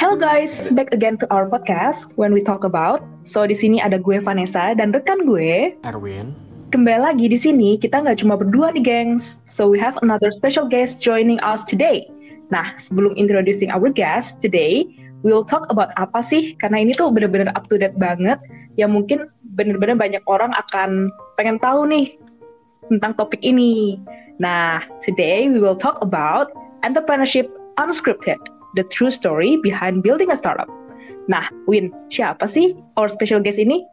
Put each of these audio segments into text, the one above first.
Hello guys, back again to our podcast when we talk about. So di sini ada gue Vanessa dan rekan gue Erwin. Kembali lagi di sini kita nggak cuma berdua nih gengs. So we have another special guest joining us today. Nah sebelum introducing our guest today, we'll talk about apa sih? Karena ini tuh bener-bener up to date banget. Yang mungkin bener-bener banyak orang akan pengen tahu nih tentang topik ini. Nah today we will talk about entrepreneurship unscripted the true story behind building a startup. Nah, Win, siapa sih our special guest ini?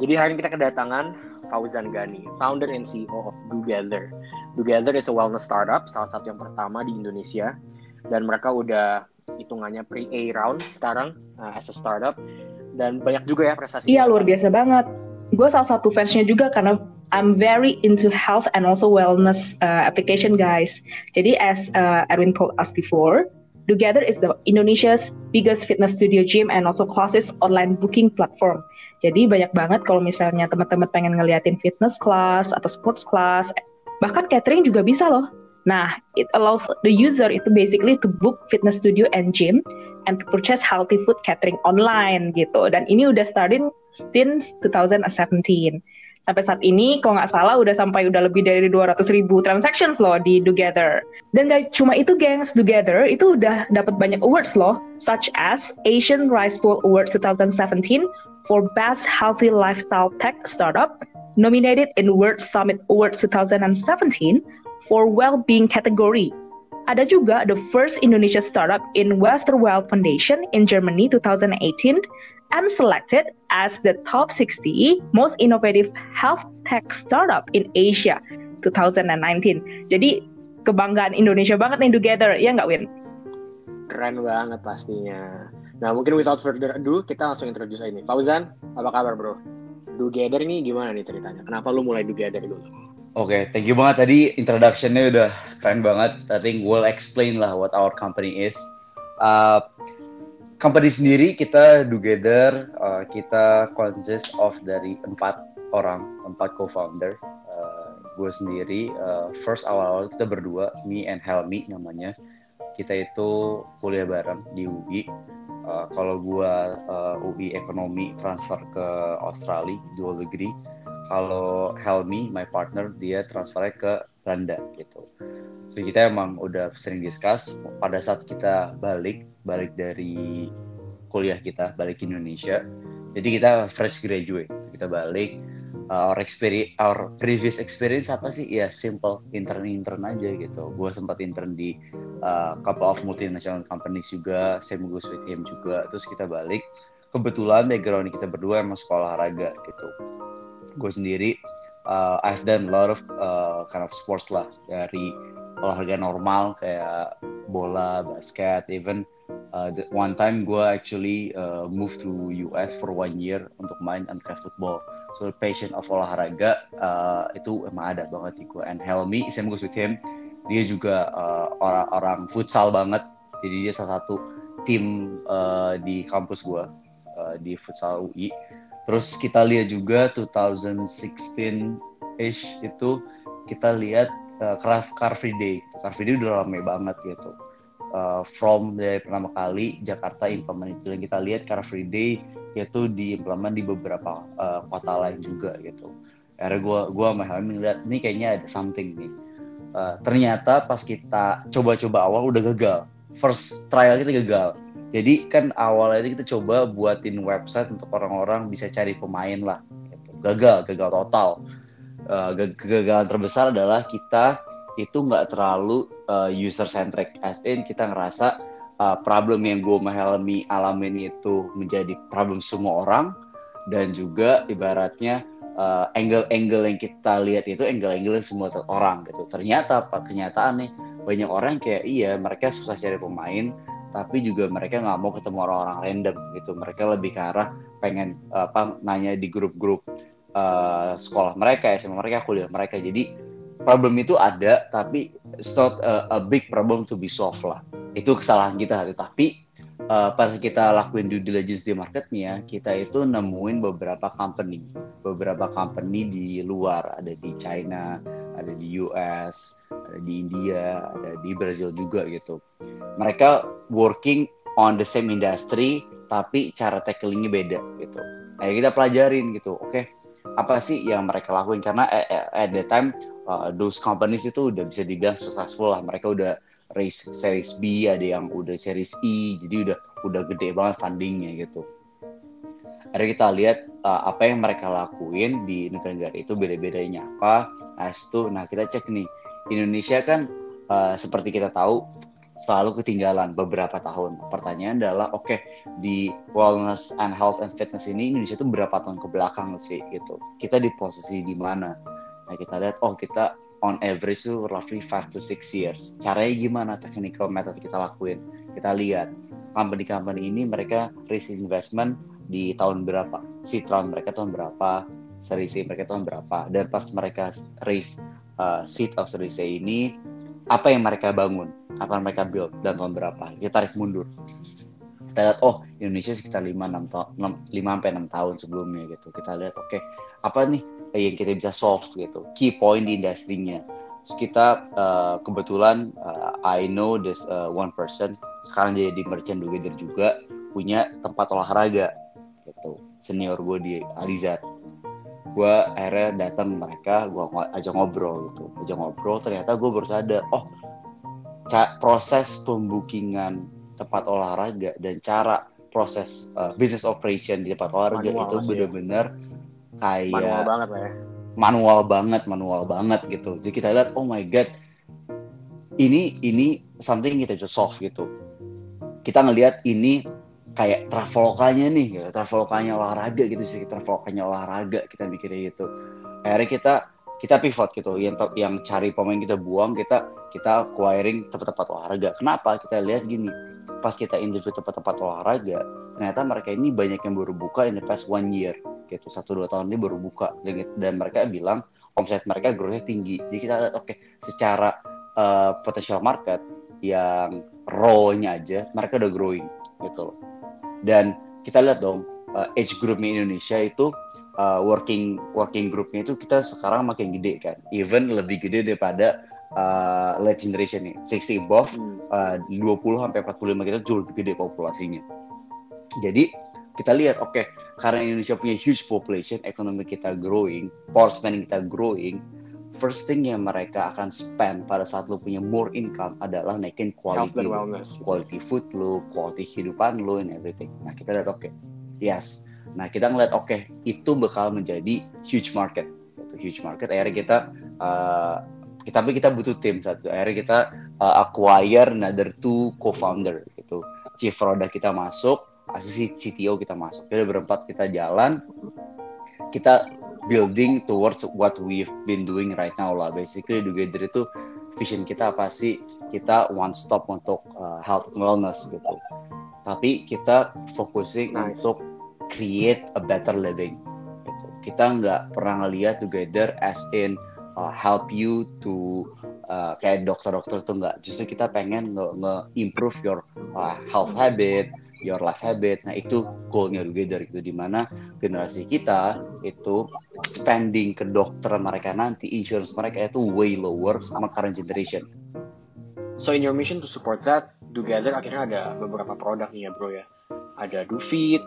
Jadi hari ini kita kedatangan Fauzan Gani, founder and CEO of Together. Together is a wellness startup, salah satu yang pertama di Indonesia. Dan mereka udah hitungannya pre-A round sekarang uh, as a startup. Dan banyak juga ya prestasi. Iya, luar biasa banget. Gue salah satu fansnya juga karena I'm very into health and also wellness uh, application, guys. Jadi, as uh, Erwin told us before, Together is the Indonesia's biggest fitness studio gym and also classes online booking platform. Jadi banyak banget kalau misalnya teman-teman pengen ngeliatin fitness class atau sports class, bahkan catering juga bisa loh. Nah, it allows the user itu basically to book fitness studio and gym and to purchase healthy food catering online gitu. Dan ini udah starting since 2017 sampai saat ini kalau nggak salah udah sampai udah lebih dari 200 ribu transactions loh di Together. Dan gak cuma itu gengs, Together itu udah dapat banyak awards loh, such as Asian Rice Bowl Award 2017 for Best Healthy Lifestyle Tech Startup, nominated in World Summit Award 2017 for Well-being category. Ada juga the first Indonesia startup in Westerwelle Foundation in Germany 2018 and selected as the top 60 most innovative health tech startup in Asia 2019. Jadi kebanggaan Indonesia banget nih Together, ya nggak Win? Keren banget pastinya. Nah mungkin without further ado, kita langsung introduce ini. Fauzan, apa kabar bro? Together ini gimana nih ceritanya? Kenapa lu mulai Together dulu? Oke, okay, thank you banget tadi introduction-nya udah keren banget. I think we'll explain lah what our company is. Uh, company sendiri kita together, uh, kita consist of dari empat orang, empat co-founder. Uh, gue sendiri, uh, first awal-awal kita berdua, me and Helmi namanya. Kita itu kuliah bareng di UI. Uh, kalau gue uh, UI ekonomi transfer ke Australia, dual degree kalau Helmi, my partner, dia transfernya ke Belanda gitu. So kita emang udah sering discuss pada saat kita balik, balik dari kuliah kita, balik ke Indonesia. Jadi kita fresh graduate, kita balik. Uh, our experience, our previous experience apa sih? Ya simple, intern intern aja gitu. Gue sempat intern di uh, couple of multinational companies juga, same goes with him juga. Terus kita balik. Kebetulan background kita berdua emang sekolah olahraga gitu gue sendiri uh, I've done a lot of uh, kind of sports lah dari olahraga normal kayak bola, basket, even uh, one time gue actually uh, move to US for one year untuk main anti football. So the passion of olahraga uh, itu emang ada banget di gue. And Helmi, same goes with him. Dia juga uh, orang orang futsal banget. Jadi dia salah satu tim uh, di kampus gue uh, di futsal UI Terus kita lihat juga 2016-ish itu kita lihat uh, Car Free Day. Car Free Day udah rame banget gitu. Uh, from dari pertama kali Jakarta implement itu dan kita lihat Car Free Day itu diimplement di beberapa uh, kota lain juga gitu. Akhirnya gue gua sama Helmi ngeliat ini kayaknya ada something nih. Uh, ternyata pas kita coba-coba awal udah gagal. First trial kita gagal jadi kan awalnya itu kita coba buatin website untuk orang-orang bisa cari pemain lah. Gitu. Gagal, gagal total. Uh, kegagalan terbesar adalah kita itu nggak terlalu uh, eh, user centric. As in kita ngerasa uh, problem yang gue Helmi alamin itu menjadi problem semua orang dan juga ibaratnya angle-angle uh, yang kita lihat itu angle-angle yang semua orang gitu. Ternyata apa kenyataan nih banyak orang kayak iya mereka susah cari pemain tapi juga mereka nggak mau ketemu orang-orang random gitu. Mereka lebih ke arah pengen apa nanya di grup-grup uh, sekolah mereka SMA mereka kuliah mereka. Jadi problem itu ada tapi it's not a, a big problem to be solved lah. Itu kesalahan kita tapi uh, pas kita lakuin due diligence di marketnya kita itu nemuin beberapa company beberapa company di luar ada di China ada di US, ada di India, ada di Brazil juga gitu. Mereka working on the same industry, tapi cara tacklingnya beda gitu. Nah, kita pelajarin gitu, oke, okay, apa sih yang mereka lakuin? Karena at, the time, uh, those companies itu udah bisa dibilang successful lah. Mereka udah raise series B, ada yang udah series E, jadi udah udah gede banget fundingnya gitu. Akhirnya kita lihat uh, apa yang mereka lakuin di negara-negara itu beda-bedanya apa. Nah itu nah kita cek nih Indonesia kan uh, seperti kita tahu selalu ketinggalan beberapa tahun. Pertanyaan adalah oke okay, di wellness and health and fitness ini Indonesia itu berapa tahun ke belakang sih gitu. Kita di posisi di mana? Nah kita lihat oh kita on average itu roughly 5 to 6 years. Caranya gimana technical method kita lakuin? Kita lihat company-company ini mereka risk investment di tahun berapa? Seed round mereka tahun berapa? Series mereka tahun berapa? Dan pas mereka raise uh, seed of series ini apa yang mereka bangun? Apa yang mereka build? Dan tahun berapa? Kita tarik mundur. Kita lihat oh Indonesia sekitar 5 6 tahun 5 sampai 6 tahun sebelumnya gitu. Kita lihat oke okay, apa nih yang kita bisa solve gitu key point di industrinya kita uh, kebetulan uh, I know this uh, one person. Sekarang jadi merchant juga punya tempat olahraga gitu. Senior gue di Alizat. Gue akhirnya datang mereka gue ajak ngobrol gitu. Ajak ngobrol ternyata gue baru sadar oh proses pembukingan tempat olahraga dan cara proses uh, business operation di tempat olahraga manual itu ya. Kayak manual banget lah ya. manual banget manual banget gitu. Jadi kita lihat oh my god ini ini something kita just solve gitu. Kita ngelihat ini kayak travelokanya nih gitu. travelokanya olahraga gitu sih travelokanya olahraga kita mikirnya gitu. Akhirnya kita kita pivot gitu. Yang yang cari pemain kita buang kita kita acquiring tempat-tempat olahraga. Kenapa? Kita lihat gini pas kita interview tempat-tempat olahraga ternyata mereka ini banyak yang baru buka in the past one year gitu satu dua tahun ini baru buka. Dan, dan mereka bilang omset mereka growth tinggi. Jadi kita lihat oke okay, secara uh, potential market yang raw-nya aja mereka udah growing gitu loh. Dan kita lihat dong uh, age groupnya Indonesia itu uh, working working groupnya itu kita sekarang makin gede kan. Even lebih gede daripada uh, late generation nih. 60 above hmm. uh, 20 sampai 45 kita jauh lebih gede populasinya. Jadi kita lihat oke okay, karena Indonesia punya huge population ekonomi kita growing power spending kita growing first thing yang mereka akan spend pada saat lo punya more income adalah naikin quality quality food lo, quality kehidupan lo, and everything. Nah kita lihat oke, okay, yes. Nah kita ngeliat oke okay, itu bakal menjadi huge market, itu huge market. Akhirnya kita uh, kita tapi kita butuh tim satu. Akhirnya kita uh, acquire another two co-founder gitu. Chief product kita masuk, asisi CTO kita masuk. Kita berempat kita jalan. Kita building towards what we've been doing right now lah. Basically together itu vision kita apa sih? Kita one stop untuk uh, health and wellness gitu. Tapi kita focusing nice. untuk create a better living. Gitu. Kita nggak pernah ngeliat together as in uh, help you to uh, kayak dokter-dokter tuh nggak. Justru kita pengen nge-improve your uh, health habit, your life habit. Nah itu goalnya Together itu di mana generasi kita itu spending ke dokter mereka nanti, insurance mereka itu way lower sama current generation. So in your mission to support that, Together akhirnya ada beberapa produk nih ya bro ya. Ada DoFit,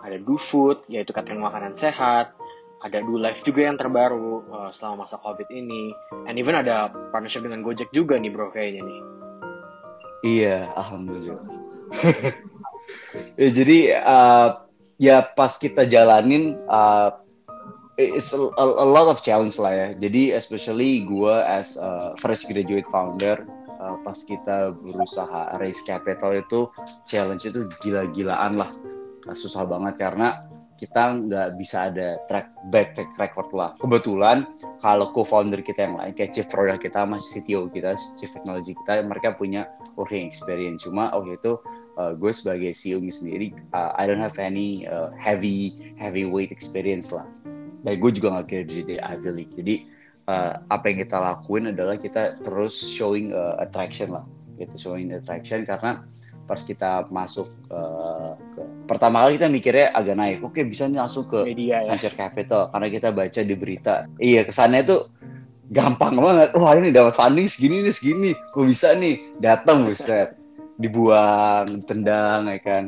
ada DoFood, yaitu catering makanan sehat, ada Do Life juga yang terbaru uh, selama masa COVID ini, and even ada partnership dengan Gojek juga nih bro kayaknya nih. Iya, alhamdulillah. ya, jadi uh, ya pas kita jalanin uh, it's a, a, lot of challenge lah ya. Jadi especially gue as a fresh graduate founder uh, pas kita berusaha raise capital itu challenge itu gila-gilaan lah. Susah banget karena kita nggak bisa ada track back track record lah. Kebetulan kalau co-founder kita yang lain kayak chief product kita masih CTO kita, chief technology kita, mereka punya working experience. Cuma oh itu uh, gue sebagai CEO sendiri, uh, I don't have any uh, heavy heavyweight experience lah. Dan gue juga nggak kerja di Ivy League. Jadi uh, apa yang kita lakuin adalah kita terus showing uh, attraction lah, gitu showing attraction karena pas kita masuk uh, ke pertama kali kita mikirnya agak naik oke bisa nih langsung ke Media, ya? venture capital. Karena kita baca di berita. Iya kesannya itu gampang banget. Wah ini dapat funding segini nih segini kok bisa nih? Datang buset dibuang tendang ya kan.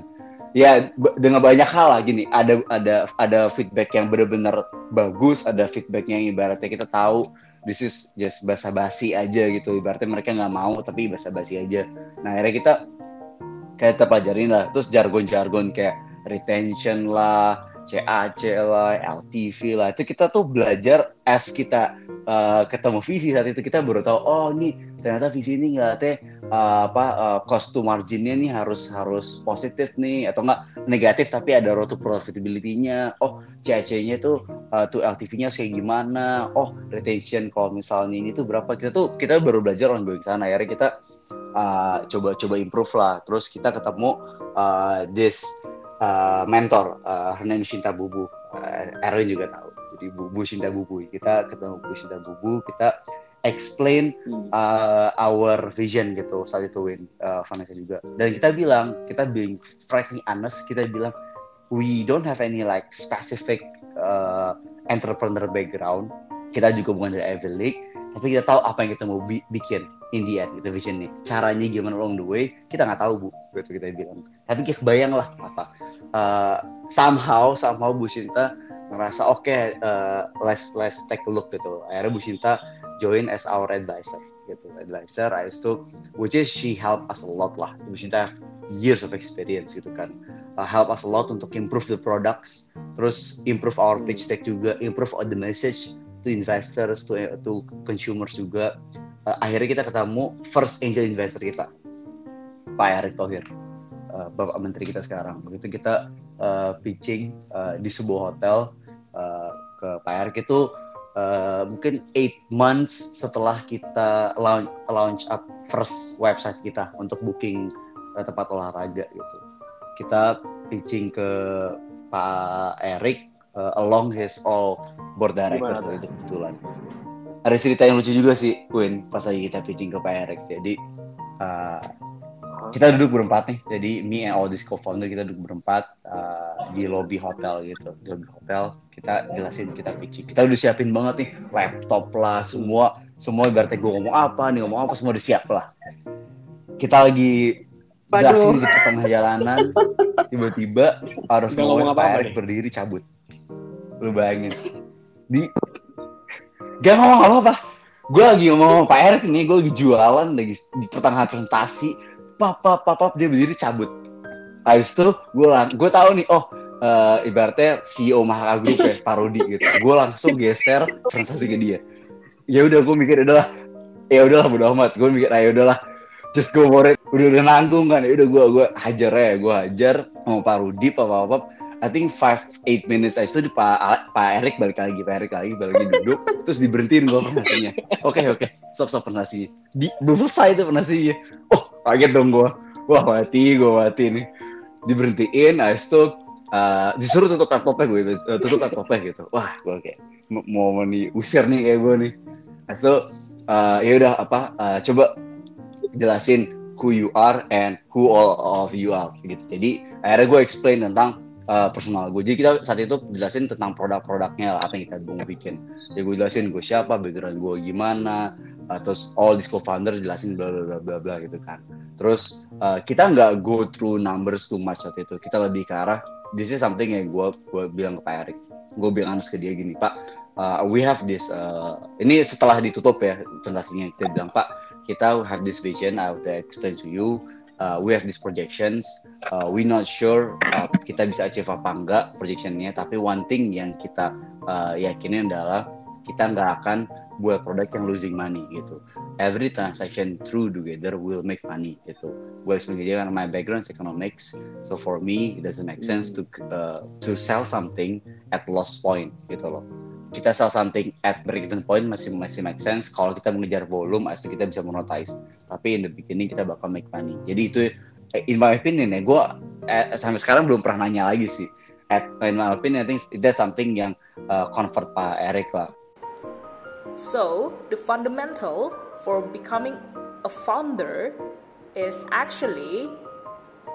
Ya dengan banyak hal lah gini. Ada ada ada feedback yang benar-benar bagus ada feedback yang ibaratnya kita tahu this is just basa-basi aja gitu. Ibaratnya mereka nggak mau tapi basa-basi aja. Nah akhirnya kita kayak kita lah. Terus jargon-jargon kayak retention lah CAC lah, LTV lah, itu kita tuh belajar as kita uh, ketemu visi saat itu kita baru tahu oh nih ternyata visi ini nggak teh uh, apa uh, cost to marginnya nih harus harus positif nih atau enggak negatif tapi ada road to profitability-nya. Oh CAC-nya tuh uh, tuh LTV-nya kayak gimana? Oh retention kalau misalnya ini tuh berapa? Kita tuh kita baru belajar on going sana. Akhirnya kita uh, coba coba improve lah. Terus kita ketemu uh, this uh, mentor uh, her name Shinta Bubu uh, Erwin juga tahu. Jadi Bubu Shinta Bubu kita ketemu Bubu Shinta Bubu kita explain uh, our vision gitu saat itu Win uh, Vanessa juga. Dan kita bilang kita being frankly honest kita bilang we don't have any like specific uh, entrepreneur background. Kita juga bukan dari Ivy League tapi kita tahu apa yang kita mau bi bikin in the end itu visionnya. Caranya gimana along the way kita nggak tahu bu. Gitu kita bilang. Tapi kita bayang lah apa uh, somehow somehow Bu Sinta ngerasa oke okay, uh, let's let's take a look gitu. Akhirnya Bu Sinta join as our advisor gitu. Advisor I to which is she help us a lot lah. Bu Sinta years of experience gitu kan. Uh, help us a lot untuk improve the products terus improve our pitch deck juga improve all the message to investors to to consumers juga. Uh, akhirnya kita ketemu first angel investor kita Pak Erick Thohir uh, Bapak Menteri kita sekarang. Begitu kita uh, pitching uh, di sebuah hotel uh, ke Pak Erick itu uh, mungkin eight months setelah kita launch, launch up first website kita untuk booking uh, tempat olahraga gitu. Kita pitching ke Pak Erick uh, along his all board director itu kebetulan. Ada cerita yang lucu juga sih, Queen, pas lagi kita pitching ke Pak Erick. Jadi uh, kita duduk berempat nih. Jadi me and all these co-founder kita duduk berempat uh, di lobby hotel gitu. Di lobby hotel kita jelasin kita pitching. Kita udah siapin banget nih laptop lah semua. Semua ibaratnya gue ngomong apa nih ngomong apa semua udah siap lah. Kita lagi jelasin di tengah jalanan tiba-tiba harus ngomong apa, apa berdiri cabut. Lu bayangin. Di gak ngomong apa-apa. Gue lagi ngomong Pak Erik nih gue lagi jualan lagi di pertengahan presentasi pap pap pap, pap dia berdiri cabut. Habis itu gue gue tahu nih oh uh, ibaratnya CEO Mahaka Group ya parodi gitu. Gue langsung geser presentasi ke dia. Ya udah gue mikir adalah ya udahlah bodo amat. Gue mikir ayo udahlah. Just go for it udah udah nanggung kan. Ya udah gue gue hajar ya gue hajar. Mau parodi apa, apa I think five eight minutes aja. Itu Pak Pak Erik balik lagi Pak Erik lagi balik lagi duduk. Terus diberhentiin gue presentasinya oke okay, oke. Okay. stop stop presentasi di belum selesai itu presentasinya oh kaget dong gue wah mati gue mati nih. Diberhentiin nah itu uh, disuruh tutup laptopnya gue uh, tutup laptopnya gitu. Wah gue kayak mau mau nih usir nih kayak gue nih. Itu uh, ya udah apa uh, coba jelasin who you are and who all of you are gitu. Jadi akhirnya gue explain tentang uh, personal gue. Jadi kita saat itu jelasin tentang produk-produknya apa yang kita mau bikin. Jadi gue jelasin gue siapa, background gue gimana, uh, terus all these co-founder jelasin bla bla bla bla gitu kan. Terus uh, kita nggak go through numbers too much saat itu. Kita lebih ke arah this is something yang gue gue bilang ke Pak Erik. Gue bilang ke dia gini, Pak, uh, we have this. Uh, ini setelah ditutup ya presentasinya kita bilang Pak, kita have this vision. I will explain to you uh, we have these projections. Uh, we not sure uh, kita bisa achieve apa enggak projectionnya. Tapi one thing yang kita uh, yakinin adalah kita nggak akan buat produk yang losing money gitu. Every transaction through together will make money gitu. Gue dia karena my background is economics, so for me it doesn't make sense to uh, to sell something at loss point gitu loh kita sell something at break-even point masih masih make sense. Kalau kita mengejar volume itu kita bisa monetize. Tapi in the beginning kita bakal make money. Jadi itu eh, in my opinion ya gue eh, sampai sekarang belum pernah nanya lagi sih. At in my opinion I think that's something yang uh, convert Pak Eric lah. So the fundamental for becoming a founder is actually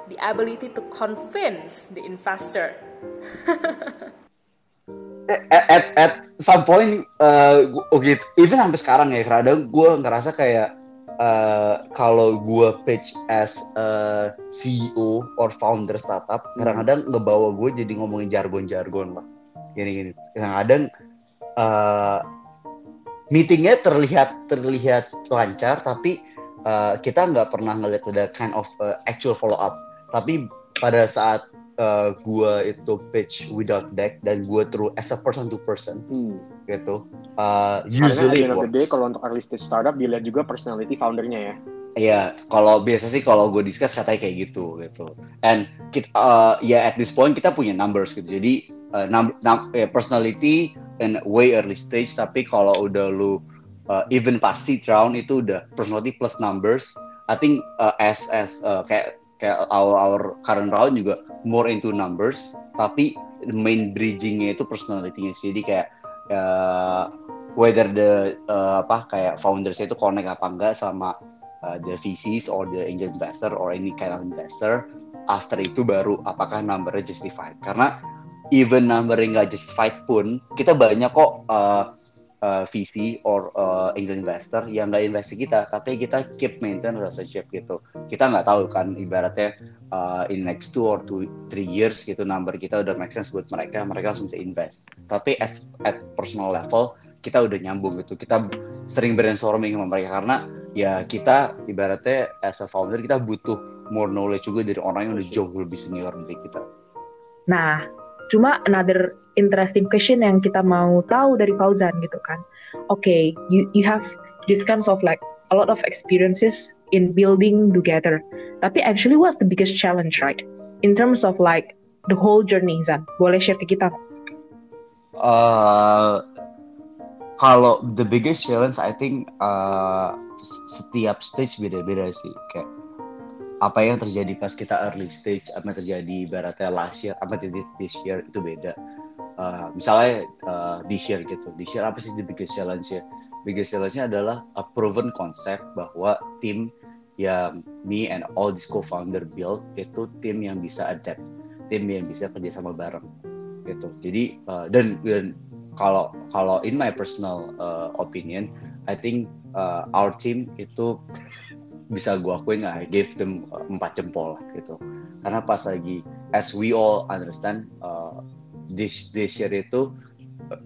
the ability to convince the investor at, at, at some point uh, okay, even sampai sekarang ya kadang gue ngerasa kayak uh, kalau gue pitch as a CEO or founder startup kadang-kadang ngebawa gue jadi ngomongin jargon-jargon lah. Gini-gini kadang-kadang uh, meetingnya terlihat terlihat lancar tapi uh, kita nggak pernah ngeliat ada kind of uh, actual follow up tapi pada saat uh, gua itu pitch without deck dan gua through as a person to person hmm. gitu uh, usually Karena gede kalau untuk early stage startup dilihat juga personality foundernya ya Iya, kalau biasa sih kalau gue discuss katanya kayak gitu gitu. And kita, uh, ya yeah, at this point kita punya numbers gitu. Jadi uh, num, num, yeah, personality and way early stage. Tapi kalau udah lu uh, even pas seed round itu udah personality plus numbers. I think uh, as as uh, kayak kayak our our current round juga more into numbers tapi main bridgingnya itu personality-nya sih. Jadi kayak uh, whether the uh, apa kayak founders itu connect apa enggak sama uh, the VCs or the angel investor or any kind of investor after itu baru apakah numbernya justified. Karena even numbernya nggak justified pun kita banyak kok uh, uh, VC or uh, angel investor yang nggak investasi kita, tapi kita keep maintain relationship gitu. Kita nggak tahu kan ibaratnya uh, in next two or two three years gitu number kita udah make sense buat mereka, mereka langsung bisa invest. Tapi as at personal level kita udah nyambung gitu. Kita sering brainstorming sama mereka karena ya kita ibaratnya as a founder kita butuh more knowledge juga dari orang yang udah jauh lebih senior dari kita. Nah, cuma another interesting question yang kita mau tahu dari Fauzan gitu kan. Oke, okay, you you have this kinds of like a lot of experiences in building together. Tapi actually what's the biggest challenge right? In terms of like the whole journey Zan. Boleh share ke kita? Uh, kalau the biggest challenge I think uh, setiap stage beda-beda sih kayak apa yang terjadi pas kita early stage apa yang terjadi ibaratnya last year apa yang terjadi this year itu beda uh, misalnya uh, this year gitu. This year apa sih the biggest challenge ya biggest challenge-nya adalah a proven concept bahwa tim yang me and all these co-founder build itu tim yang bisa adapt. Tim yang bisa kerja sama bareng gitu. Jadi uh, dan dan kalau kalau in my personal uh, opinion I think uh, our team itu bisa gue akuin I gave them empat jempol gitu. Karena pas lagi as we all understand uh, this this year itu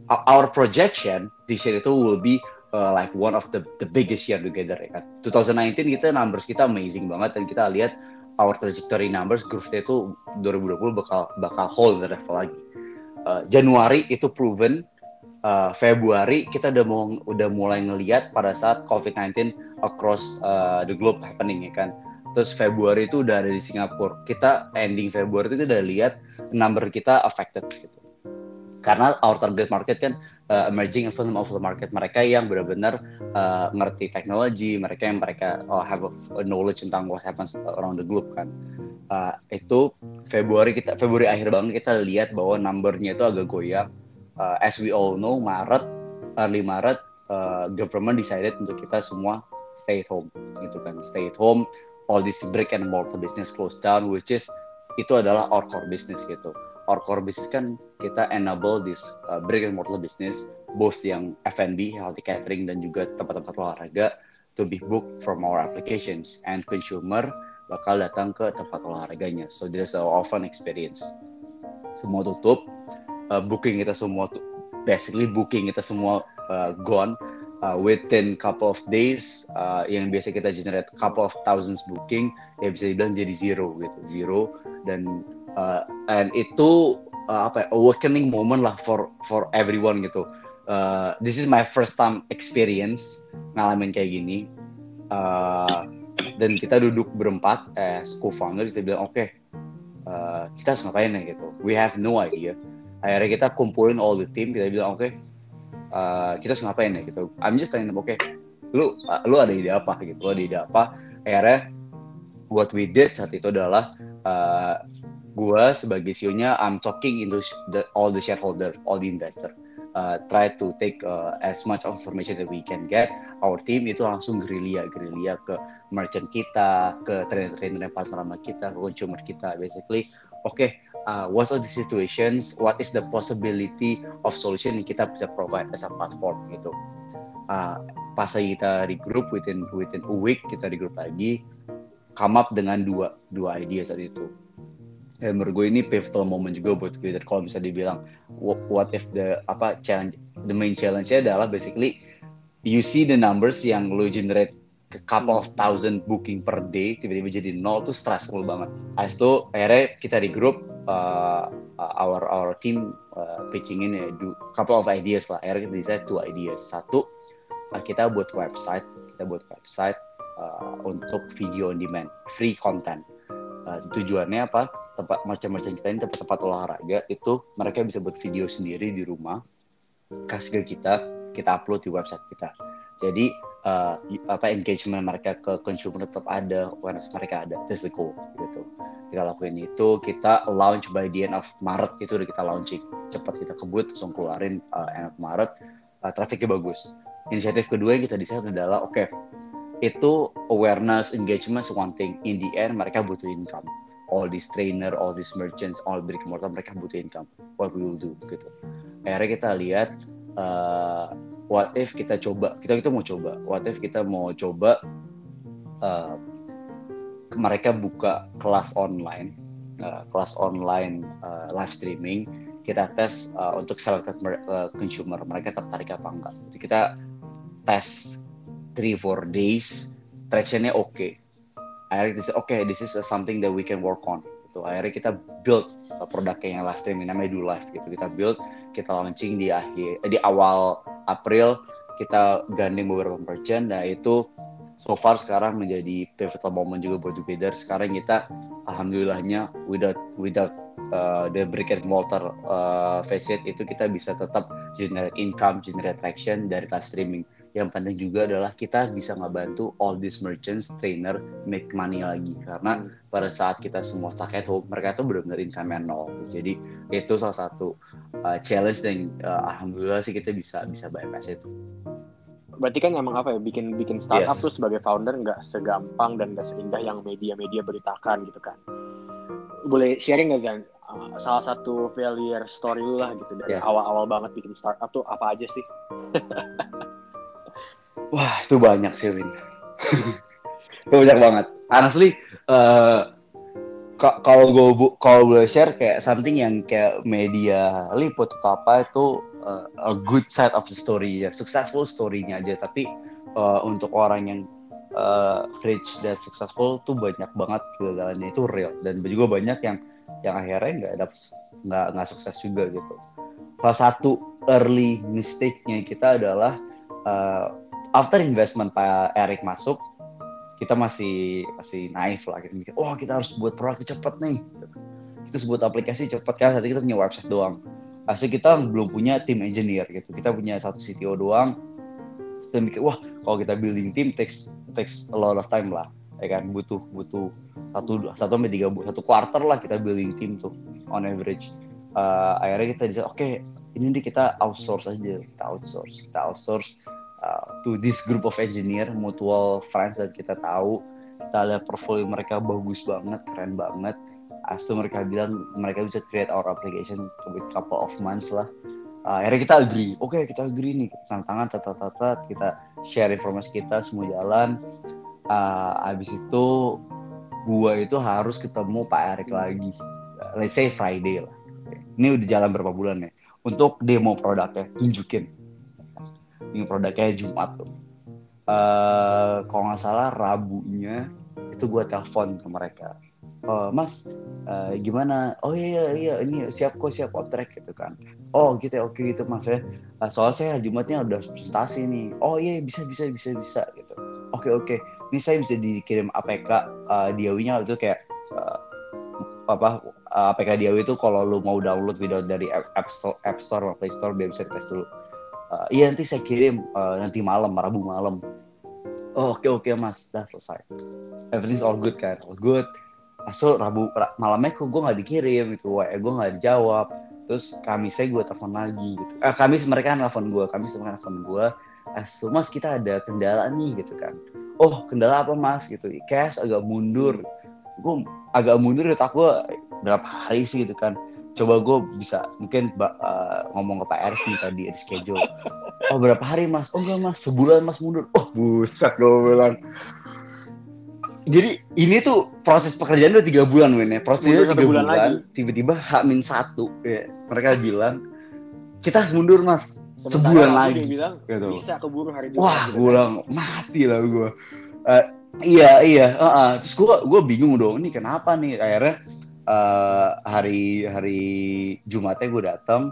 uh, our projection this year itu will be uh, like one of the the biggest year together ya kan. 2019 kita numbers kita amazing banget dan kita lihat our trajectory numbers growth itu 2020 bakal bakal hold the level lagi. Uh, Januari itu proven uh, Februari kita udah mau udah mulai ngelihat pada saat COVID-19 across uh, the globe happening ya kan. Terus Februari itu udah ada di Singapura. Kita ending Februari itu udah lihat number kita affected gitu. Karena our target market kan uh, emerging and fundamental market mereka yang benar-benar uh, ngerti teknologi, mereka yang mereka uh, have a knowledge tentang what happens around the globe kan. Uh, itu Februari kita Februari akhir banget kita lihat bahwa numbernya itu agak goyang. Uh, as we all know Maret early Maret uh, government decided untuk kita semua stay at home gitu kan stay at home all this brick and mortar business closed down which is itu adalah our core business gitu. Our core business kan kita enable this uh, brick and mortar business both yang F&B, healthy catering dan juga tempat-tempat olahraga to be booked from our applications and consumer bakal datang ke tempat olahraganya. So there's a often experience. Semua tutup, uh, booking kita semua basically booking kita semua uh, gone uh, within couple of days uh, yang biasa kita generate couple of thousands booking ya bisa dibilang jadi zero gitu zero. Dan uh, and itu uh, apa ya, awakening moment lah for for everyone gitu. Uh, this is my first time experience ngalamin kayak gini. Uh, dan kita duduk berempat as co-founder kita bilang oke okay, uh, kita harus ngapain ya gitu. We have no idea. Akhirnya kita kumpulin all the team kita bilang oke okay, uh, kita harus ngapain ya gitu. I'm just telling oke okay, lu uh, lu ada ide apa? Gitu lu ada ide apa? Akhirnya what we did saat itu adalah uh, gue sebagai CEO-nya I'm talking into the, all the shareholder all the investor. Uh, try to take uh, as much information that we can get. Our team itu langsung gerilya gerilya ke merchant kita ke trainer-trainer yang partner sama kita ke consumer kita basically. Oke okay, uh, what are the situations, what is the possibility of solution yang kita bisa provide as a platform gitu. Uh, pas kita regroup within within a week kita regroup lagi, come up dengan dua dua idea saat itu. Dan menurut gue ini pivotal moment juga buat kita. Kalau bisa dibilang what if the apa challenge the main challenge-nya adalah basically you see the numbers yang lo generate a couple of thousand booking per day tiba-tiba jadi nol tuh stressful banget. As itu akhirnya kita di grup uh, our our team uh, pitching in ya, do couple of ideas lah. Akhirnya kita decide two ideas. Satu uh, kita buat website, kita buat website uh, untuk video on demand, free content. Uh, tujuannya apa? Tempat macam-macam kita ini tempat-tempat olahraga itu mereka bisa buat video sendiri di rumah, kasih ke kita, kita upload di website kita. Jadi uh, apa engagement mereka ke consumer tetap ada, awareness mereka ada. That's the goal gitu. Kita lakuin itu, kita launch by the end of Maret itu udah kita launching. Cepat kita kebut, langsung keluarin uh, end of Maret. Uh, trafficnya bagus. Inisiatif kedua yang kita desain adalah oke, okay, itu awareness engagement is one thing. In the end mereka butuh income. All these trainer, all these merchants, all brick and mortar mereka butuh income. What we will do gitu. Akhirnya kita lihat uh, what if kita coba? Kita itu mau coba. What if kita mau coba uh, mereka buka kelas online uh, kelas online uh, live streaming. Kita tes uh, untuk selected uh, consumer. Mereka tertarik apa enggak? Jadi kita tes 3-4 days. Tractionnya oke. Okay. akhirnya kita oke okay, this is something that we can work on gitu. Akhirnya kita build produknya yang live streaming namanya do live gitu. Kita build kita launching di akhir di awal April. Kita gandeng beberapa merchant. Nah itu so far sekarang menjadi pivotal moment juga buat Together sekarang kita alhamdulillahnya without without uh, the brick and mortar uh, facet itu kita bisa tetap generate income generate traction dari live streaming yang penting juga adalah kita bisa ngebantu all these merchants, trainer make money lagi karena pada saat kita semua stuck at home mereka tuh benar-benar income nol. Jadi itu salah satu uh, challenge dan uh, alhamdulillah sih kita bisa bisa bypass itu. Berarti kan emang apa ya bikin bikin startup yes. tuh sebagai founder nggak segampang dan nggak seindah yang media-media beritakan gitu kan. Boleh sharing nggak Zan? Uh, salah satu failure story lu lah gitu dari awal awal-awal banget bikin startup tuh apa aja sih? Wah, itu banyak sih, Win. itu banyak banget. Honestly, uh, kalau gue kalau boleh share kayak something yang kayak media liput atau apa itu uh, a good side of the story ya. Successful story-nya aja. Tapi uh, untuk orang yang uh, rich dan successful tuh banyak banget kegagalannya. Itu real. Dan juga banyak yang yang akhirnya nggak dapet nggak nggak sukses juga gitu. Salah satu early mistake-nya kita adalah after investment Pak Eric masuk, kita masih masih naif lah kita mikir, oh kita harus buat produk cepet nih. Kita buat aplikasi cepet kan, saat kita punya website doang. Asli kita belum punya tim engineer gitu. Kita punya satu CTO doang. Kita mikir, wah kalau kita building team takes takes a lot of time lah. Ya kan, butuh butuh satu satu sampai tiga satu quarter lah kita building team tuh on average. Uh, akhirnya kita oke okay, ini nih kita outsource aja, kita outsource, kita outsource uh, to this group of engineer mutual friends dan kita tahu kita lihat portfolio mereka bagus banget keren banget. Astu mereka bilang mereka bisa create our application with couple of months lah. Uh, akhirnya kita agree. Oke okay, kita agree nih. Tantangan tata tata kita share informasi kita semua jalan. Uh, abis itu gua itu harus ketemu Pak Erik lagi. Let's say Friday lah. Ini udah jalan berapa bulan ya? Untuk demo produknya tunjukin ini produknya Jumat tuh. Uh, kalau nggak salah Rabunya itu gue telepon ke mereka. Oh, Mas uh, gimana? Oh iya iya ini siap kok siap kontrak gitu kan. Oh gitu ya oke gitu Mas ya. Uh, soal saya Jumatnya udah presentasi nih. Oh iya bisa bisa bisa bisa gitu. Oke oke ini saya bisa dikirim APK uh, diawinya itu kayak uh, apa APK diawi itu kalau lu mau download video dari App Store, App Store atau Play Store biar bisa tes dulu uh, iya nanti saya kirim uh, nanti malam Rabu malam. Oh oke okay, oke okay, mas. Sudah selesai. Everything's all good kan? All good. Masuk Rabu malamnya kok gue nggak dikirim itu WA gue nggak dijawab. Terus kami saya gue telepon lagi gitu. Eh, kami mereka nelfon gue kami mereka nelfon gue Asu mas kita ada kendala nih gitu kan. Oh kendala apa mas? Gitu. Cash agak mundur. Gue agak mundur ya tak gue berapa hari sih gitu kan coba gue bisa mungkin uh, ngomong ke Pak nih tadi di schedule. Oh berapa hari mas? Oh enggak mas. Sebulan mas mundur. Oh buset gue bilang. Jadi ini tuh proses pekerjaan udah tiga bulan Win ya. Prosesnya tiga bulan, bulan tiba-tiba Hamin satu ya. mereka bilang kita harus mundur mas. Sementara sebulan lagi. bilang, gitu. bisa keburu hari Jumat wah gue bilang mati lah gue uh, iya iya uh, uh. terus gue gue bingung dong ini kenapa nih? Akhirnya uh, hari hari Jumatnya gue datang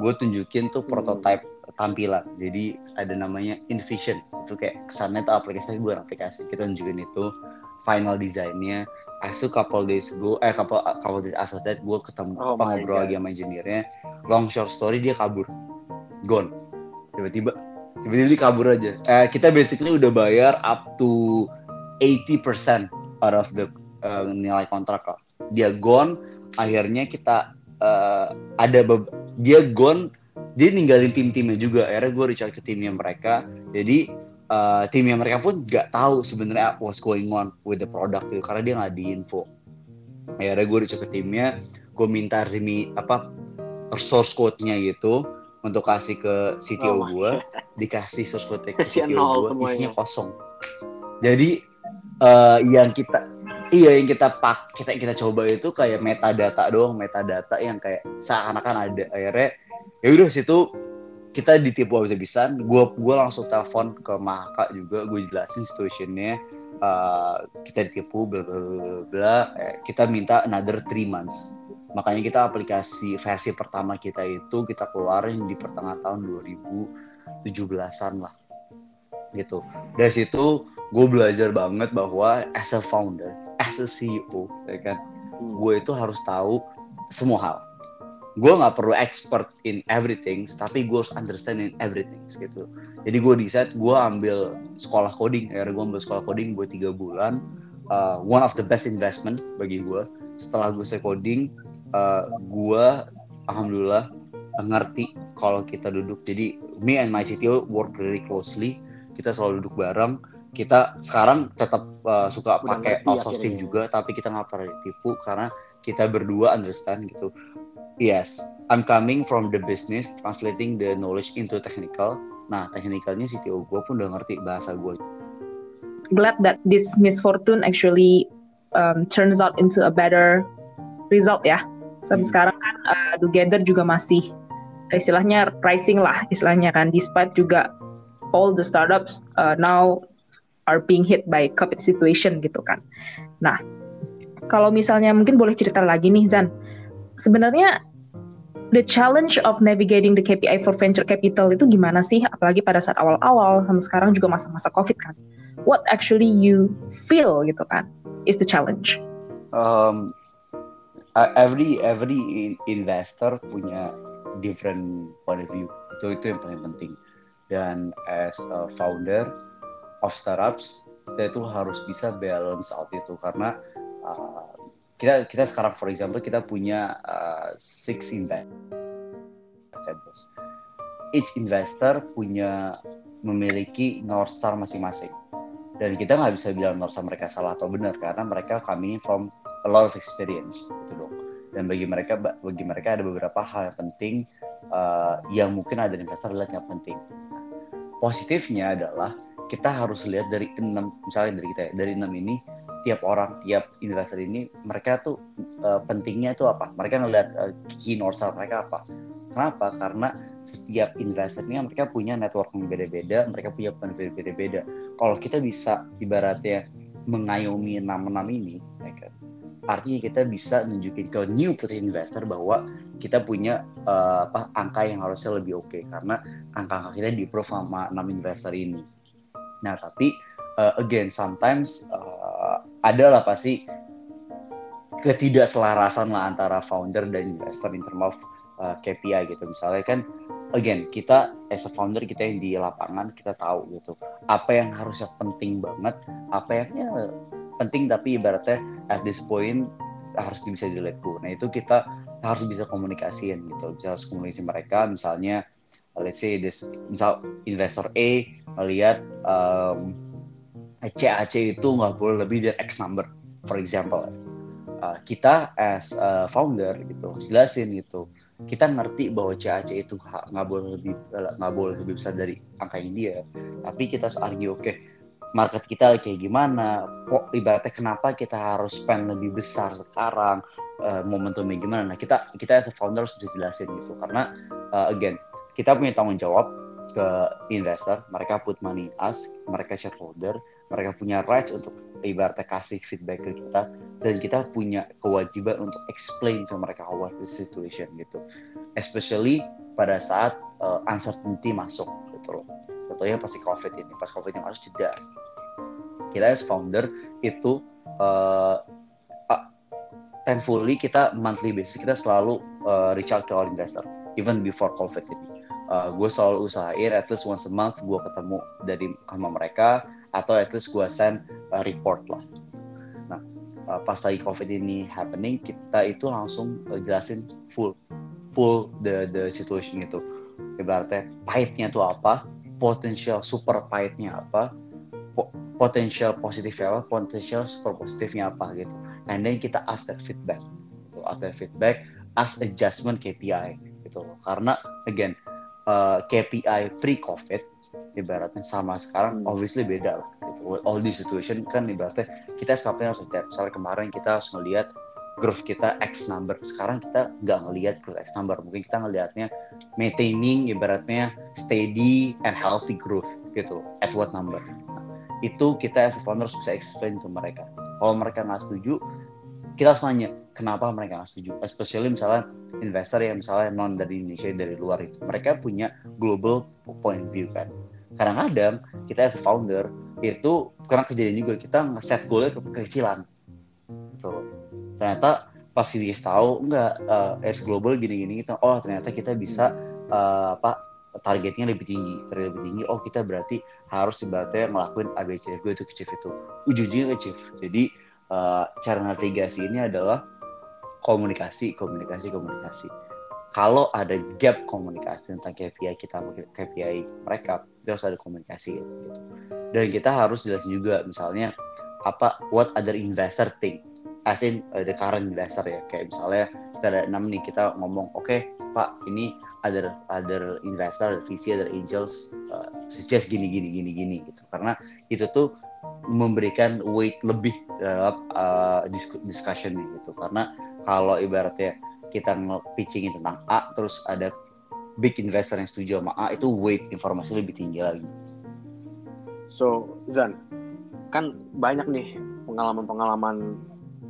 gue tunjukin tuh hmm. prototype tampilan. Jadi ada namanya InVision. Itu kayak kesannya tuh aplikasi gue aplikasi kita tunjukin itu. Final desainnya Asu couple days go eh couple couple days after that gue ketemu oh ngobrol lagi sama engineer-nya. Long short story dia kabur. Gone. Tiba-tiba tiba-tiba dia kabur aja. Eh, kita basically udah bayar up to 80% out of the uh, nilai kontrak lah dia gone akhirnya kita uh, ada dia gone dia ninggalin tim-timnya juga. Akhirnya gue reach out ke timnya mereka. Jadi uh, timnya mereka pun nggak tahu sebenarnya what's going on with the product itu karena dia nggak di info. Akhirnya gue reach out ke timnya gue minta remi apa source code-nya gitu untuk kasih ke CTO oh gue dikasih source code ke CTO gue isinya kosong. Jadi uh, yang kita Iya yang kita pak kita kita coba itu kayak metadata doang, metadata yang kayak seakan-akan ada akhirnya ya udah situ kita ditipu habis-habisan. Gue gue langsung telepon ke Maka juga, gue jelasin situationnya. Uh, kita ditipu bla bla, bla. Eh, kita minta another three months makanya kita aplikasi versi pertama kita itu kita keluarin di pertengahan tahun 2017an lah gitu dari situ gue belajar banget bahwa as a founder as a CEO ya kan? Hmm. gue itu harus tahu semua hal. Gue nggak perlu expert in everything tapi gue harus understand in everything gitu. Jadi gue decide gue ambil sekolah coding. Ya gue ambil sekolah coding buat tiga bulan. Uh, one of the best investment bagi gue setelah gue selesai coding uh, gue alhamdulillah ngerti kalau kita duduk. Jadi me and my CTO work very closely. Kita selalu duduk bareng kita sekarang tetap uh, suka pakai outsourcing juga tapi kita nggak pernah ditipu karena kita berdua understand gitu. Yes I'm coming from the business translating the knowledge into technical. Nah technicalnya CTO gue pun udah ngerti bahasa gue glad that this misfortune actually um, turns out into a better result ya. Sampai hmm. sekarang kan uh, together juga masih istilahnya rising lah istilahnya kan. Despite juga all the startups uh, now are being hit by COVID situation gitu kan. Nah, kalau misalnya mungkin boleh cerita lagi nih Zan, sebenarnya the challenge of navigating the KPI for venture capital itu gimana sih? Apalagi pada saat awal-awal, sama sekarang juga masa-masa COVID kan. What actually you feel gitu kan is the challenge? Um, every every investor punya different point of view. Itu itu yang paling penting. Dan as a founder, of startups kita itu harus bisa balance out itu. Karena uh, kita kita sekarang for example kita punya uh, six investors each investor punya memiliki north star masing-masing. Dan kita nggak bisa bilang north star mereka salah atau benar karena mereka coming from a lot of experience itu dong dan bagi mereka bagi mereka ada beberapa hal yang penting uh, yang mungkin ada investor lihat yang penting. Nah, positifnya adalah kita harus lihat dari enam misalnya dari kita ya, dari enam ini tiap orang tiap investor ini mereka tuh uh, pentingnya itu apa? Mereka ngelihat uh, key north star mereka apa? Kenapa? Karena setiap investor ini mereka punya network yang beda-beda mereka punya benefit beda-beda. Kalau kita bisa ibaratnya mengayomi enam-enam ini ya kan, artinya kita bisa nunjukin ke new potential investor bahwa kita punya uh, apa angka yang harusnya lebih oke. Okay, karena angka-angka kita di approve sama enam investor ini Nah, tapi uh, again sometimes uh, ada lah pasti ketidakselarasan lah antara founder dan investor in terms of uh, eh, KPI gitu. Misalnya kan again kita as a founder kita yang di lapangan kita tahu gitu apa yang harusnya penting banget, apa yang ya, penting tapi ibaratnya at this point harus bisa di let go. Nah itu kita harus bisa komunikasiin gitu, bisa komunikasi mereka misalnya let's say this misal investor A melihat um, CAC itu nggak boleh lebih dari X number for example. Uh, kita as a founder gitu jelasin gitu. Kita ngerti bahwa CAC itu nggak boleh lebih nggak boleh lebih besar dari angka India tapi kita harus argue oke okay, market kita kayak gimana? Kok ibaratnya kenapa kita harus spend lebih besar sekarang? Uh, momentumnya gimana? Nah kita kita as a founder harus jelasin gitu. Karena uh, again kita punya tanggung jawab ke investor. Mereka put money us mereka shareholder mereka punya rights untuk ibaratnya kasih feedback ke kita dan kita punya kewajiban untuk explain ke mereka what the situation gitu. Especially pada saat uh, uncertainty masuk gitu loh. Contohnya pasti covid ini. Pas covid yang masuk tidak kita as founder itu uh, uh, thankfully kita monthly basis kita selalu uh, reach out to our investor. Even before covid ini uh, gue selalu usahain at least once a month gue ketemu dari sama mereka atau at least gue send a report lah. Nah, uh, pas lagi COVID ini happening, kita itu langsung uh, jelasin full, full the the situation itu. Ibaratnya pahitnya itu apa, potensial super pahitnya apa, po potensial positifnya apa, potensial super positifnya apa gitu. And then kita ask that feedback, gitu. ask that feedback, ask adjustment KPI gitu. Karena again uh, KPI pre-COVID ibaratnya sama sekarang hmm. obviously beda lah gitu. all the situation kan ibaratnya kita sekarang harus adapt misalnya kemarin kita harus ngelihat growth kita X number sekarang kita nggak ngelihat growth X number mungkin kita ngelihatnya maintaining ibaratnya steady and healthy growth gitu at what number nah, itu kita as founders bisa explain ke mereka kalau mereka nggak setuju kita harus nanya kenapa mereka nggak setuju? Especially misalnya investor yang misalnya non dari Indonesia dari luar itu. Mereka punya global point view kan? Kadang-kadang kita as founder itu karena kejadian juga kita nge-set goalnya ke kekecilan. Gitu ternyata pas dia tahu enggak uh, as global gini-gini gitu. Oh ternyata kita bisa uh, apa targetnya lebih tinggi. Lebih tinggi oh kita berarti harus ibaratnya ngelakuin ABCDFG itu achieve itu. Ujung-ujungnya achieve jadi uh, cara navigasi ini adalah komunikasi komunikasi komunikasi. Kalau ada gap komunikasi tentang KPI kita KPI mereka itu harus ada komunikasi gitu. dan kita harus jelas juga misalnya apa what other investor think? As in uh, the current investor ya. Kayak misalnya kita ada enam nih kita ngomong oke okay, pak ini other other investor, VC, ada angels uh, suggest gini gini gini gini gitu. Karena itu tuh memberikan weight lebih dalam uh, discussion gitu. Karena kalau ibaratnya kita pitchingin tentang A terus ada big investor yang setuju sama A itu weight informasi lebih tinggi lagi. So Zan, kan banyak nih pengalaman-pengalaman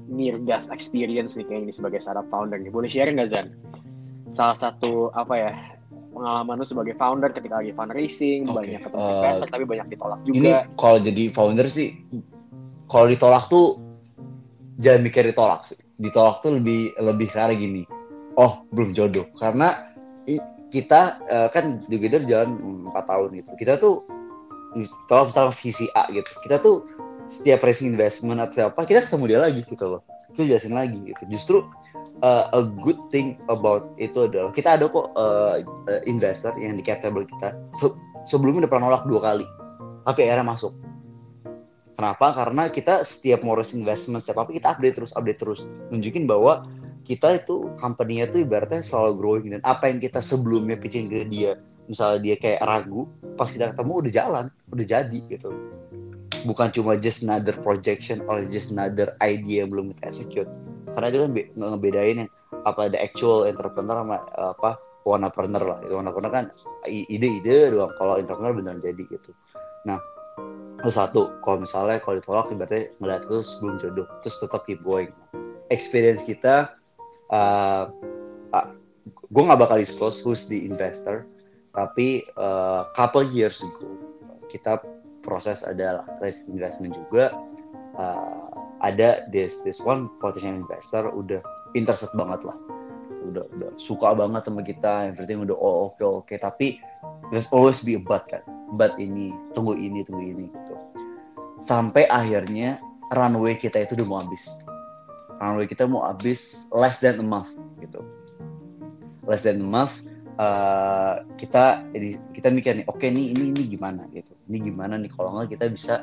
near death experience nih kayak ini sebagai startup founder nih. Boleh share nggak Zan? Salah satu apa ya pengalaman lu sebagai founder ketika lagi fundraising okay. banyak ketemu uh, investor tapi banyak ditolak juga. Ini kalau jadi founder sih kalau ditolak tuh jangan mikir ditolak sih. Ditolak tuh lebih lebih kayak gini. Oh belum jodoh. Karena kita uh, kan juga jalan empat tahun gitu. Kita tuh kalau misalnya visi A gitu. Kita tuh setiap raising investment atau apa kita ketemu dia lagi gitu loh. Itu jelasin lagi gitu. Justru uh, a good thing about itu adalah kita ada kok uh, investor yang di cap table kita. Se sebelumnya udah pernah nolak dua kali. Tapi akhirnya masuk kenapa? Karena kita setiap raise investment setiap apa kita update terus update terus. Nunjukin bahwa kita itu company-nya tuh ibaratnya selalu growing dan apa yang kita sebelumnya pitching ke dia misalnya dia kayak ragu pas kita ketemu udah jalan udah jadi gitu. Bukan cuma just another projection or just another idea yang belum kita execute. Karena itu kan be ngebedain yang apa ada actual entrepreneur sama apa partner lah. Itu partner kan ide-ide doang kalau entrepreneur beneran jadi gitu. Nah itu satu. Kalau misalnya kalau ditolak ibaratnya ngeliat terus belum jodoh terus tetap keep going. Experience kita uh, uh, gue nggak bakal disclose who's the investor tapi uh, couple years ago kita proses adalah raise investment juga uh, ada this this one potential investor udah interested banget lah udah udah suka banget sama kita everything udah oh oke okay, okay. tapi there's always be a but kan? But ini tunggu ini tunggu ini gitu. Sampai akhirnya runway kita itu udah mau habis. Runway kita mau habis less than a month gitu. Less than a month uh, kita jadi kita mikir nih oke okay, nih ini ini gimana gitu. Ini gimana nih kalau nggak kita bisa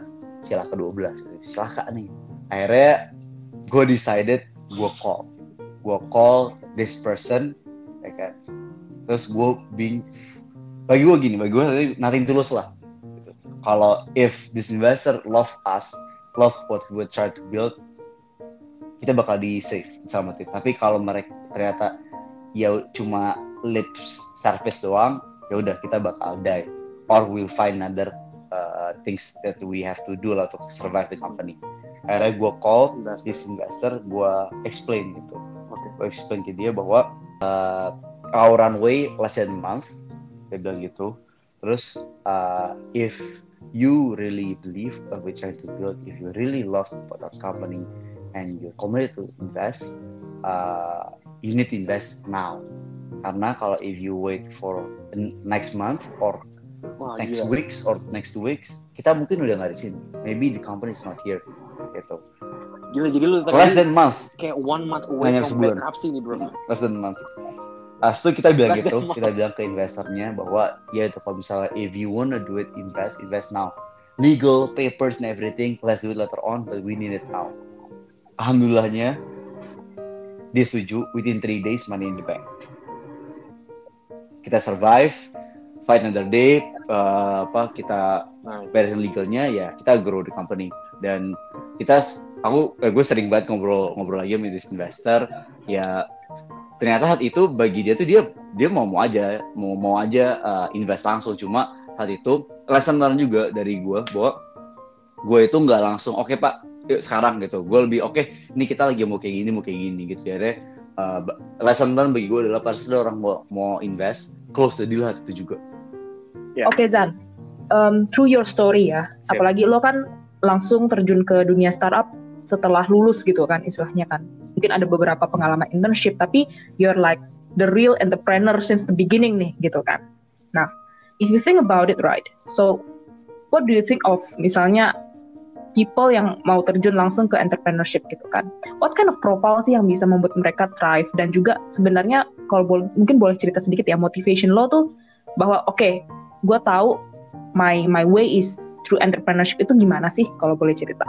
sila ke 12 gitu. silaka nih. Akhirnya gue decided gue call. Gue call this person ya kan? Terus gue bing bagi gue gini bagi gue nothing tulus lah gitu. kalau if this investor love us love what we try to build kita bakal di save selamatin tapi kalau mereka ternyata ya cuma lip service doang ya udah kita bakal die. Or we'll find another uh, things that we have to do lah untuk survive the company akhirnya gue call this investor gue explain gitu. Oke. gue explain ke dia bahwa uh, our runway less than month dia bilang gitu. Terus uh, if you really believe what we're trying to build if you really love about our company and you're committed to invest uh, you need to invest now. Karena kalau if you wait for next month or Wah, next gila. weeks or next two weeks kita mungkin udah nggak di sini. Maybe the company is not here gitu Gila, jadi lu tadi less than month kayak one month away Hanya from sebulan. bankruptcy nih bro. less than month Ah, so kita bilang Less gitu, kita bilang ke investornya bahwa ya itu kalau misalnya if you wanna do it invest, invest now. Legal papers and everything, let's do it later on, but we need it now. Alhamdulillahnya dia setuju within three days money in the bank. Kita survive, fight another day, eh, apa kita Nah, beresin legalnya ya kita grow the company dan kita aku eh, gue sering banget ngobrol ngobrol lagi sama investor. Ya ternyata saat itu bagi dia tuh dia dia mau mau aja mau mau aja uh, invest langsung. Cuma saat itu lesson learned juga dari gue bahwa gue itu nggak langsung oke pak yuk sekarang gitu. Gue lebih oke ini kita lagi mau kayak gini mau kayak gini gitu. Ya uh, lesson learned bagi gue adalah pas ada orang mau mau invest close the deal saat itu juga. Ya. Oke Zan, um, through your story ya, Siap. apalagi lo kan langsung terjun ke dunia startup setelah lulus gitu kan istilahnya kan. Mungkin ada beberapa pengalaman internship, tapi you're like the real entrepreneur since the beginning nih gitu kan. Nah, if you think about it right, so what do you think of misalnya people yang mau terjun langsung ke entrepreneurship gitu kan? What kind of profile sih yang bisa membuat mereka thrive dan juga sebenarnya kalau bol- mungkin boleh cerita sedikit ya motivation lo tuh bahwa oke gue tahu my my way is through entrepreneurship itu gimana sih kalau boleh cerita?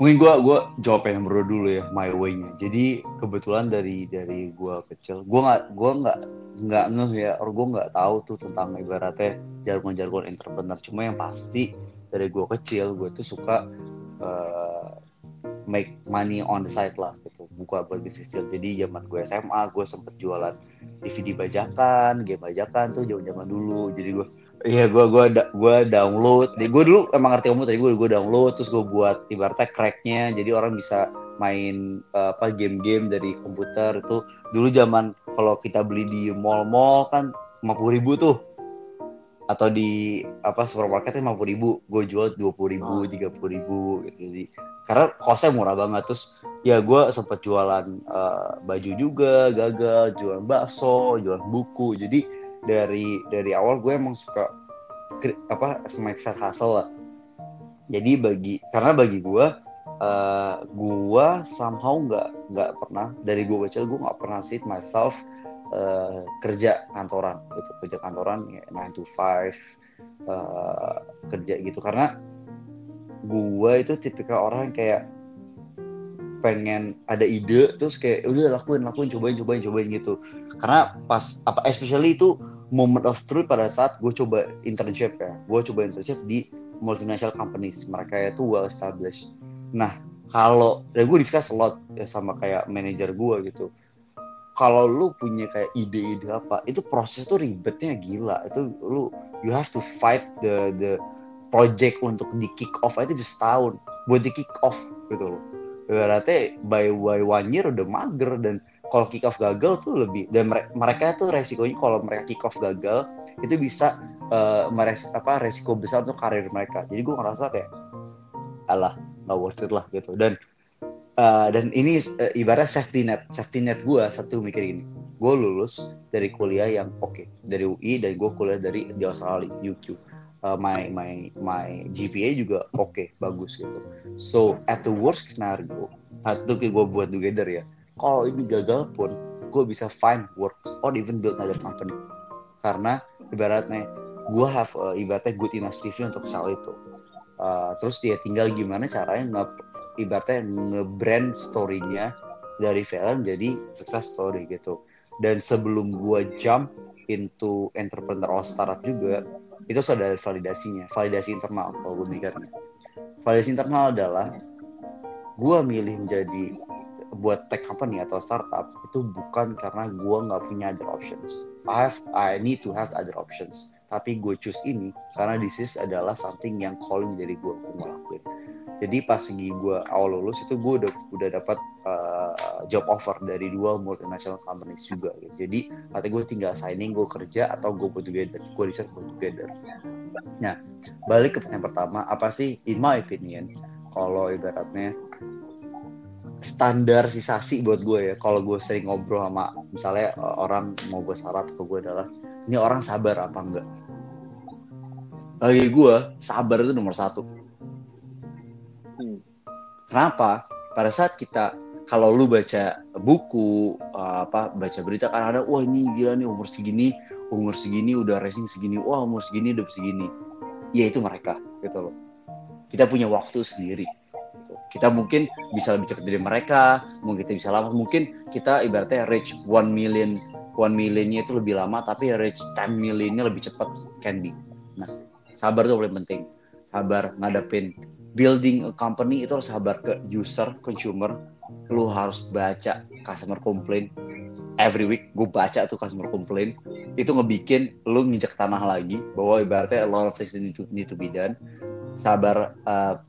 mungkin gua gua jawab yang berdua dulu ya my way-nya. Jadi kebetulan dari dari gua kecil gua nggak gua nggak nggak ngeh ya or gua nggak tahu tuh tentang ibaratnya jargon-jargon entrepreneur. Cuma yang pasti dari gua kecil gua tuh suka uh, make money on the side lah gitu. Buka buat bisnis. Kecil jadi zaman gue SMA gue sempet jualan DVD bajakan game bajakan tuh zaman zaman dulu. Jadi gue Iya, gue gua da- gua download. Gue dulu emang ngerti kamu tadi gue gue download terus gue buat ibaratnya cracknya, jadi orang bisa main eh, apa game-game dari komputer. Itu dulu zaman kalau kita beli di mall-mall kan 50 ribu tuh. Atau di apa supermarketnya 50 ribu. Gue jual 20 ribu Oh. 30 ribu gitu. Jadi karena kosnya murah banget. Terus ya gue sempat jualan eh, baju juga gagal jualan bakso jualan buku. Jadi dari dari awal gue emang suka apa side hustle lah. Jadi bagi karena bagi gue eh gue somehow nggak nggak pernah dari gue kecil gue nggak pernah sit myself eh, kerja kantoran gitu. Kerja kantoran ya 9 to 5 eh, kerja gitu. Karena gue itu tipikal orang yang kayak pengen ada ide terus kayak udah lakuin lakuin cobain cobain cobain gitu. Karena pas apa especially itu moment of truth pada saat gue coba internship ya. Gue coba internship di multinational companies. Mereka itu well established. Nah kalau dan gue discuss a lot ya sama kayak manajer gue gitu. Kalau lu punya kayak ide-ide apa itu proses tuh ribetnya gila. Itu lu you have to fight the the project untuk di kick off aja bisa setahun. Buat di kick off gitu loh. Berarti by, by one year udah mager dan kalau kick off gagal tuh lebih dan mere- mereka tuh resikonya kalau mereka kick off gagal itu bisa eh, meres, apa resiko besar untuk karir mereka. Jadi gue ngerasa kayak alah nggak worth it lah gitu. Dan eh, dan ini eh, ibarat safety net safety net gue satu mikir gini. Gue lulus dari kuliah yang oke dari UI dan gue kuliah dari di Australia UQ Uh, my my my GPA juga oke bagus gitu. So at the worst scenario satu gue buat together ya kalau ini gagal pun gue bisa find works or even build another company. Karena ibaratnya gue have uh, ibaratnya good enough CV untuk sell itu. Uh, terus dia tinggal gimana caranya nge ibaratnya nge-brand story-nya dari failure jadi success story gitu. Dan sebelum gue jump into entrepreneur or startup juga itu sudah ada validasinya validasi internal kalau gue mikirnya. Validasi internal adalah gue milih menjadi buat tech company atau startup itu bukan karena gue nggak punya other options. I have I need to have other options. Tapi gue choose ini karena this is adalah something yang calling dari gue untuk ngelakuin. Jadi pas lagi gue awal lulus itu gue udah udah dapat uh, job offer dari dua multinational companies juga gitu. jadi nanti gue tinggal signing gue kerja atau gue put together gue riset put together. Nah balik ke pertanyaan pertama apa sih in my opinion kalau ibaratnya standarisasi buat gue ya. Kalau gue sering ngobrol sama misalnya eh, orang mau gue sarap ke gue adalah ini orang sabar apa enggak? Bagi gue sabar itu nomor satu. Hmm. kenapa? Pada saat kita kalau lu baca buku eh, apa baca berita kan ada wah ini gila nih umur segini umur segini udah racing segini wah umur segini udah segini. Ya itu mereka gitu loh. Kita punya waktu sendiri gitu. Kita mungkin bisa lebih cepat dari mereka, mungkin kita bisa lama, mungkin kita ibaratnya reach one million, one millionnya itu lebih lama, tapi reach 10 millionnya lebih cepat can be. Nah, sabar itu paling penting. Sabar ngadepin building a company itu harus sabar ke user, consumer. Lu harus baca customer complaint every week gue baca tuh customer complaint itu ngebikin lu nginjek tanah lagi bahwa ibaratnya a lot of things need to, need to be done sabar uh,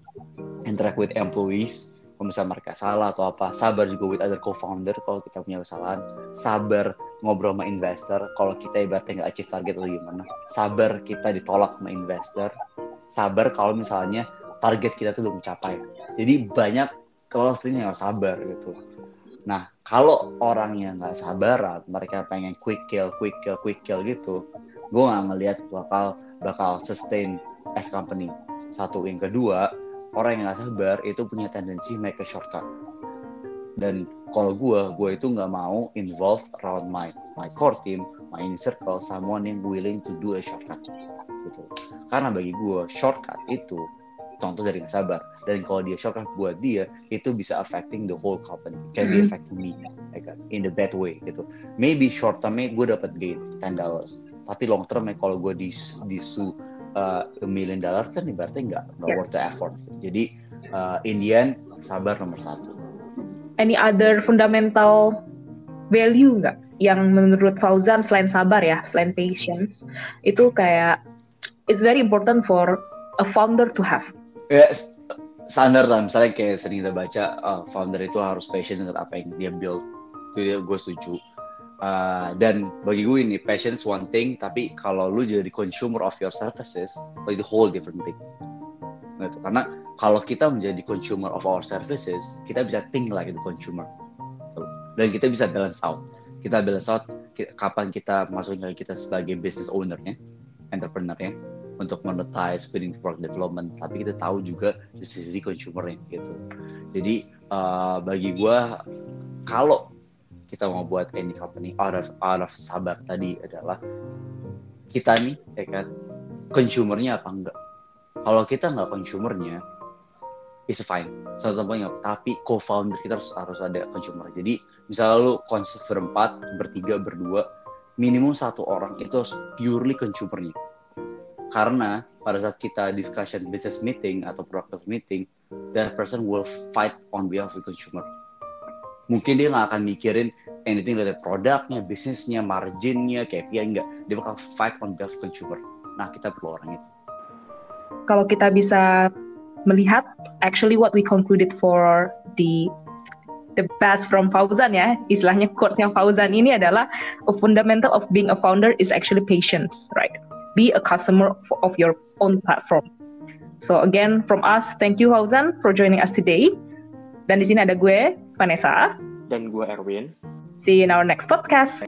interact with employees kalau misalnya mereka salah atau apa sabar juga with other co-founder kalau kita punya kesalahan. Sabar ngobrol sama investor kalau kita ibaratnya nggak achieve target atau gimana. Sabar kita ditolak sama investor. Sabar kalau misalnya target kita tuh belum mencapai jadi banyak kalau yang sabar gitu. Nah kalau orangnya nggak sabaran mereka pengen quick kill quick kill quick kill gitu gue nggak ngelihat bakal bakal sustain as company. Satu yang kedua orang yang gak sabar itu punya tendensi make a shortcut dan kalau gue gue itu nggak mau involve around my my core team my inner circle someone yang willing to do a shortcut gitu. Karena bagi gue shortcut itu contoh dari nggak sabar. Dan kalau dia shortcut buat dia itu bisa affecting the whole company. Can be mm-hmm. affecting me like, in the bad way gitu. Maybe short termnya gue dapat gain 10 dollars. Tapi long termnya kalau gue dis disu uh, a million dollar kan ibaratnya nggak nggak yeah. worth the effort. Jadi uh, Indian sabar nomor satu. Any other fundamental value nggak yang menurut Fauzan selain sabar ya, selain patience itu kayak it's very important for a founder to have. Ya, yeah, standar lah misalnya kayak sering kita baca uh, founder itu harus patient dengan apa yang dia build itu gue setuju Uh, dan bagi gue ini passion is one thing tapi kalau lu jadi consumer of your services itu whole different thing. Gitu. karena kalau kita menjadi consumer of our services kita bisa think like the consumer. Dan kita bisa balance out. Kita balance out kapan kita masuknya kita sebagai business ownernya entrepreneurnya untuk monetize spending product development. Tapi kita tahu juga di sisi consumernya gitu. Jadi uh, bagi gue kalau kita mau buat any company out of out of sabar tadi adalah kita nih ya kan? Consumernya apa enggak? Kalau kita nggak consumernya it's fine. Satu temponya tapi co-founder kita harus harus ada consumer. Jadi misalnya lu konsep berempat bertiga berdua minimum satu orang itu harus purely consumernya. Karena pada saat kita discussion business meeting atau productive meeting that person will fight on behalf of the consumer mungkin dia nggak akan mikirin anything related produknya, bisnisnya, marginnya, KPI enggak. Dia bakal fight on behalf consumer. Nah, kita perlu orang itu. Kalau kita bisa melihat, actually what we concluded for the the best from Fauzan ya, istilahnya quote-nya Fauzan ini adalah a fundamental of being a founder is actually patience, right? Be a customer of your own platform. So again, from us, thank you Fauzan for joining us today. Dan di sini ada gue, Vanessa. Dan gue Erwin. See you in our next podcast.